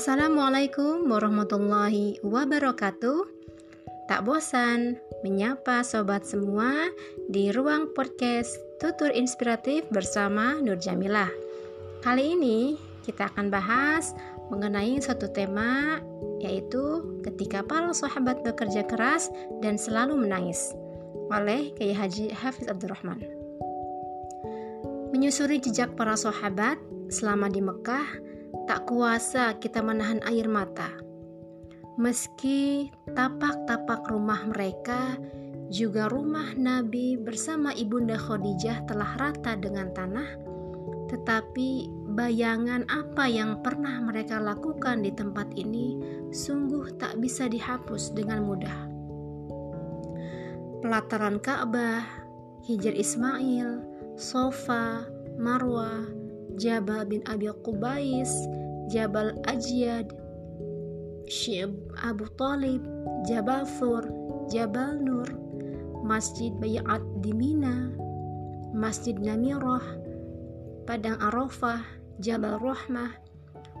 Assalamualaikum warahmatullahi wabarakatuh. Tak bosan menyapa sobat semua di ruang podcast Tutur Inspiratif bersama Nur Jamilah. Kali ini kita akan bahas mengenai satu tema yaitu ketika para sahabat bekerja keras dan selalu menangis oleh Kiai Haji Hafiz Abdurrahman. Menyusuri jejak para sahabat selama di Mekah, tak kuasa kita menahan air mata. Meski tapak-tapak rumah mereka, juga rumah Nabi bersama Ibunda Khadijah telah rata dengan tanah, tetapi bayangan apa yang pernah mereka lakukan di tempat ini sungguh tak bisa dihapus dengan mudah. Pelataran Ka'bah, Hijr Ismail, Sofa, Marwah, Jabal bin Abi Qubais, Jabal Ajyad, Syib Abu Talib, Jabal Thur, Jabal Nur, Masjid Bayat di Mina, Masjid Namirah, Padang Arafah, Jabal Rahmah,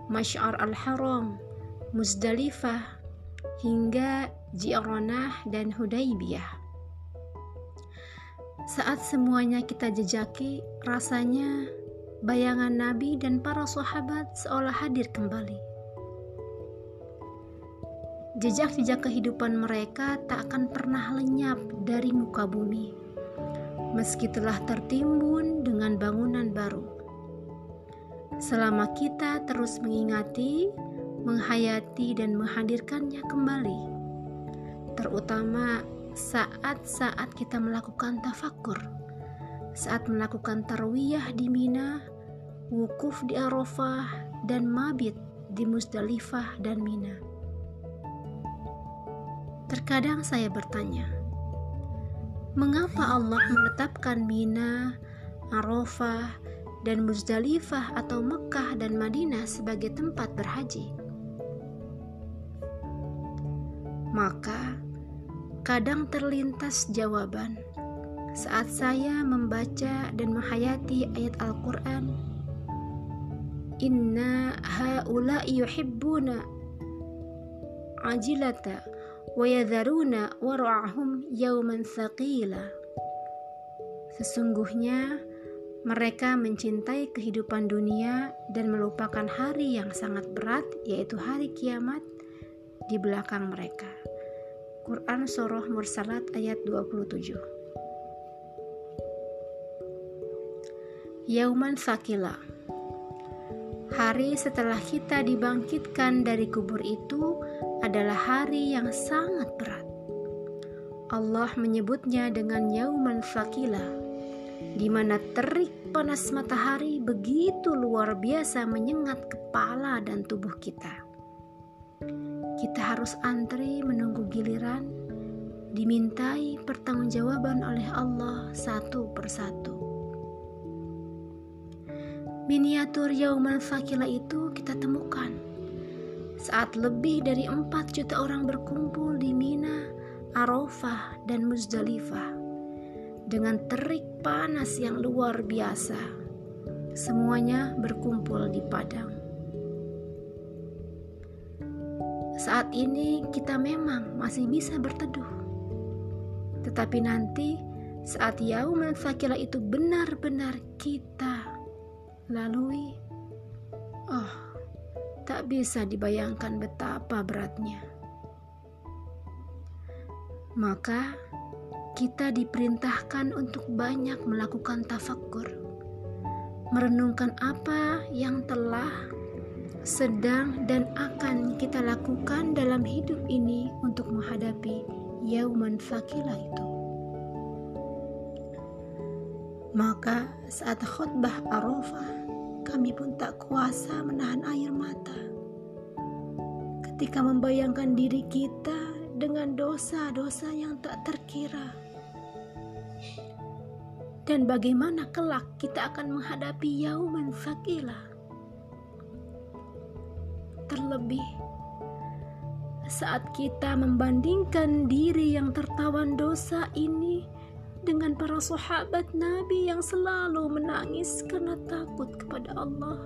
Masyar Al-Haram, Muzdalifah, hingga Ji'ranah dan Hudaybiyah. Saat semuanya kita jejaki, rasanya bayangan Nabi dan para sahabat seolah hadir kembali. Jejak-jejak kehidupan mereka tak akan pernah lenyap dari muka bumi, meski telah tertimbun dengan bangunan baru. Selama kita terus mengingati, menghayati, dan menghadirkannya kembali, terutama saat-saat kita melakukan tafakur saat melakukan tarwiyah di Mina, wukuf di Arafah, dan mabit di Musdalifah dan Mina. Terkadang saya bertanya, mengapa Allah menetapkan Mina, Arafah, dan Musdalifah atau Mekah dan Madinah sebagai tempat berhaji? Maka kadang terlintas jawaban saat saya membaca dan menghayati ayat Al-Quran. Inna haula yuhibbuna ajilata wa yadharuna wara'ahum yawman thaqila. Sesungguhnya mereka mencintai kehidupan dunia dan melupakan hari yang sangat berat yaitu hari kiamat di belakang mereka. Quran Surah Mursalat ayat 27 Yauman Sakila Hari setelah kita dibangkitkan dari kubur itu adalah hari yang sangat berat. Allah menyebutnya dengan Yauman Sakila, di mana terik panas matahari begitu luar biasa menyengat kepala dan tubuh kita. Kita harus antri menunggu giliran, dimintai pertanggungjawaban oleh Allah satu persatu. Miniatur Yauman Fakila itu kita temukan saat lebih dari 4 juta orang berkumpul di Mina, Arafah, dan Muzdalifah dengan terik panas yang luar biasa. Semuanya berkumpul di padang. Saat ini kita memang masih bisa berteduh. Tetapi nanti saat Yauman Fakila itu benar-benar kita lalui. Oh, tak bisa dibayangkan betapa beratnya. Maka kita diperintahkan untuk banyak melakukan tafakkur, merenungkan apa yang telah, sedang, dan akan kita lakukan dalam hidup ini untuk menghadapi Yauman Fakila itu. Maka saat khutbah Arafah, kami pun tak kuasa menahan air mata. Ketika membayangkan diri kita dengan dosa-dosa yang tak terkira. Dan bagaimana kelak kita akan menghadapi yauman fakila. Terlebih saat kita membandingkan diri yang tertawan dosa ini dengan para sahabat Nabi yang selalu menangis karena takut kepada Allah.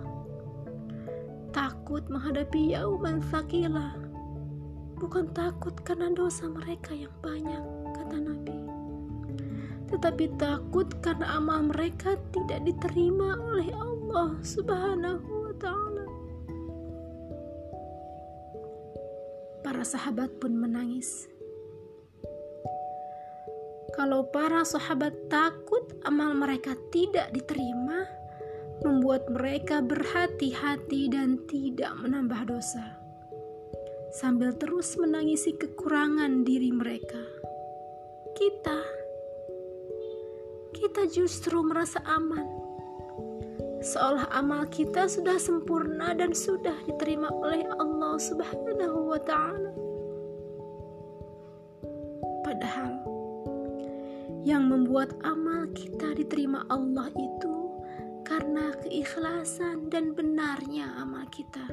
takut menghadapi yauman sakila. Bukan takut karena dosa mereka yang banyak, kata Nabi. Tetapi takut karena amal mereka tidak diterima oleh Allah Subhanahu wa taala. Para sahabat pun menangis. Kalau para sahabat takut amal mereka tidak diterima, membuat mereka berhati-hati dan tidak menambah dosa, sambil terus menangisi kekurangan diri mereka. Kita, kita justru merasa aman, seolah amal kita sudah sempurna dan sudah diterima oleh Allah Subhanahu wa Ta'ala. Yang membuat amal kita diterima Allah itu karena keikhlasan dan benarnya amal kita.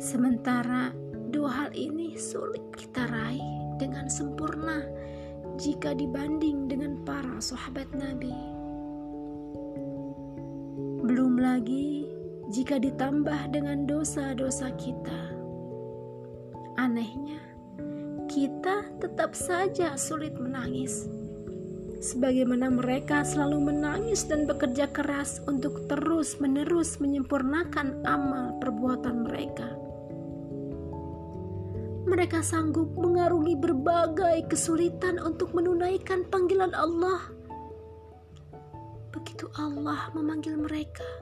Sementara dua hal ini sulit kita raih dengan sempurna jika dibanding dengan para sahabat Nabi. Belum lagi jika ditambah dengan dosa-dosa kita. Anehnya, kita tetap saja sulit menangis sebagaimana mereka selalu menangis dan bekerja keras untuk terus-menerus menyempurnakan amal perbuatan mereka. Mereka sanggup mengarungi berbagai kesulitan untuk menunaikan panggilan Allah. Begitu Allah memanggil mereka,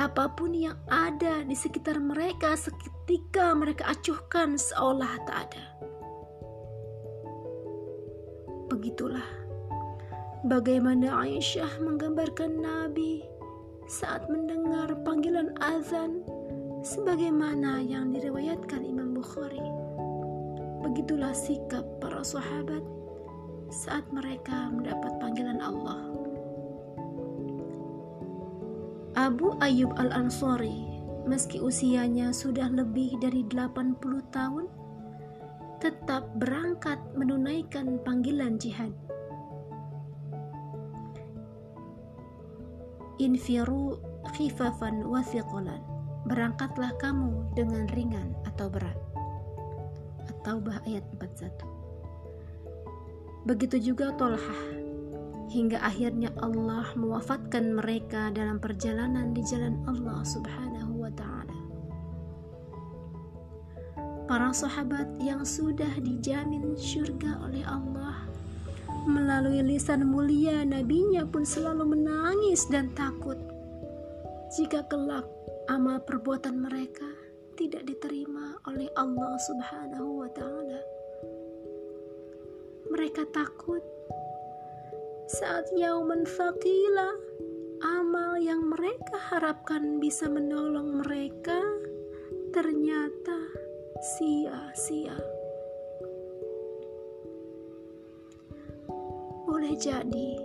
apa pun yang ada di sekitar mereka seketika mereka acuhkan seolah tak ada. Begitulah bagaimana Aisyah menggambarkan Nabi saat mendengar panggilan azan sebagaimana yang diriwayatkan Imam Bukhari. Begitulah sikap para sahabat saat mereka mendapat panggilan Allah. Abu Ayyub Al-Ansari meski usianya sudah lebih dari 80 tahun tetap berangkat menunaikan panggilan jihad. Infiru khifafan wa. Berangkatlah kamu dengan ringan atau berat. At-Taubah ayat 41. Begitu juga Tolhah hingga akhirnya Allah mewafatkan mereka dalam perjalanan di jalan Allah Subhanahu wa taala para sahabat yang sudah dijamin surga oleh Allah. Melalui lisan mulia nabinya pun selalu menangis dan takut jika kelak amal perbuatan mereka tidak diterima oleh Allah Subhanahu wa taala. Mereka takut saat yauman faqila amal yang mereka harapkan bisa menolong mereka ternyata sia-sia. Boleh jadi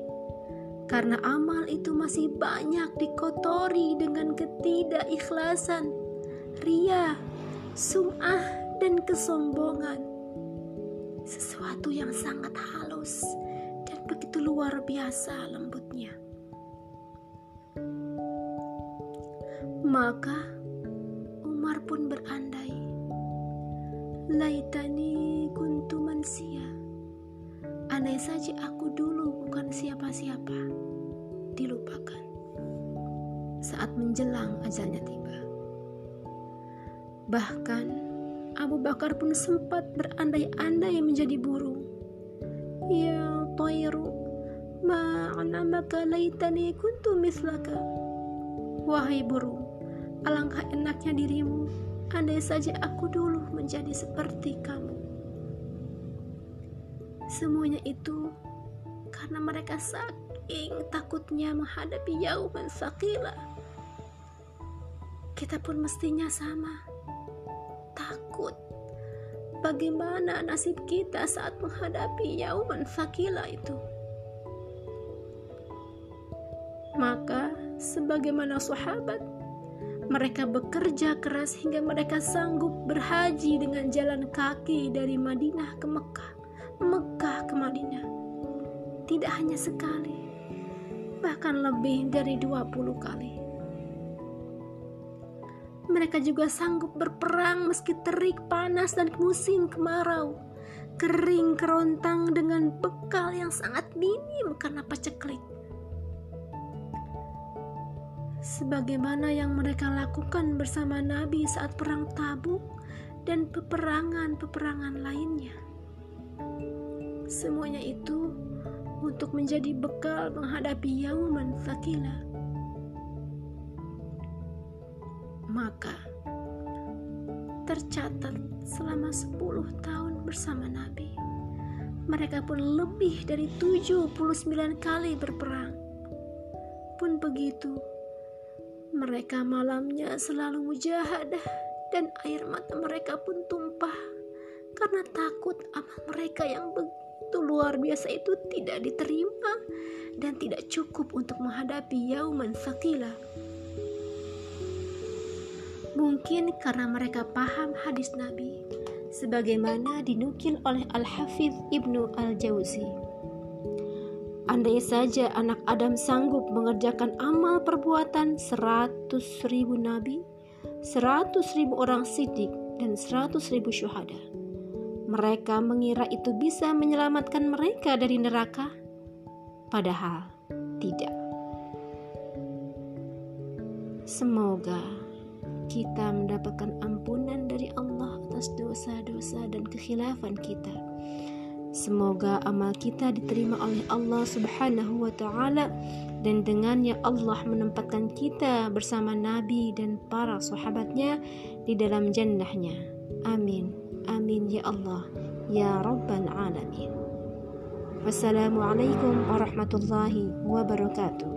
karena amal itu masih banyak dikotori dengan ketidakikhlasan, ria, sum'ah, dan kesombongan. Sesuatu yang sangat halus begitu luar biasa lembutnya. Maka Umar pun berandai Laitani kuntu mansia. Andai saja aku dulu bukan siapa-siapa. Dilupakan. Saat menjelang ajalnya tiba. Bahkan Abu Bakar pun sempat berandai-andai menjadi burung. Ya tayru, ma'anamaka laitani kuntu mislaka. Wahai burung, alangkah enaknya dirimu Andai saja aku dulu menjadi seperti kamu. Semuanya itu karena mereka saking takutnya menghadapi yauman sakila. Kita pun mestinya sama. Takut. Bagaimana nasib kita saat menghadapi yauman sakila itu? Maka sebagaimana sahabat mereka bekerja keras hingga mereka sanggup berhaji dengan jalan kaki dari Madinah ke Mekah, Mekah ke Madinah. Tidak hanya sekali, bahkan lebih dari 20 kali. Mereka juga sanggup berperang meski terik, panas, dan musim kemarau. Kering kerontang dengan bekal yang sangat minim karena paceklik. Sebagaimana yang mereka lakukan bersama Nabi saat perang tabuk dan peperangan-peperangan lainnya. Semuanya itu untuk menjadi bekal menghadapi Yauman Fakila maka tercatat selama 10 tahun bersama Nabi. Mereka pun lebih dari 79 kali berperang. Pun begitu, mereka malamnya selalu mujahadah dan air mata mereka pun tumpah karena takut amal mereka yang begitu luar biasa itu tidak diterima dan tidak cukup untuk menghadapi yauman sakila. Mungkin karena mereka paham hadis Nabi, sebagaimana dinukil oleh Al-Hafidh Ibnu Al-Jauzi. Andai saja anak Adam sanggup mengerjakan amal perbuatan seratus ribu nabi, seratus ribu orang sidik, dan seratus ribu syuhada. Mereka mengira itu bisa menyelamatkan mereka dari neraka, padahal tidak. Semoga kita mendapatkan ampunan dari Allah atas dosa-dosa dan kekhilafan kita. Semoga amal kita diterima oleh Allah Subhanahu wa taala dan dengannya Allah menempatkan kita bersama Nabi dan para sahabatnya di dalam jannahnya. Amin. Amin ya Allah. Ya Rabbal Alamin. Wassalamualaikum warahmatullahi wabarakatuh.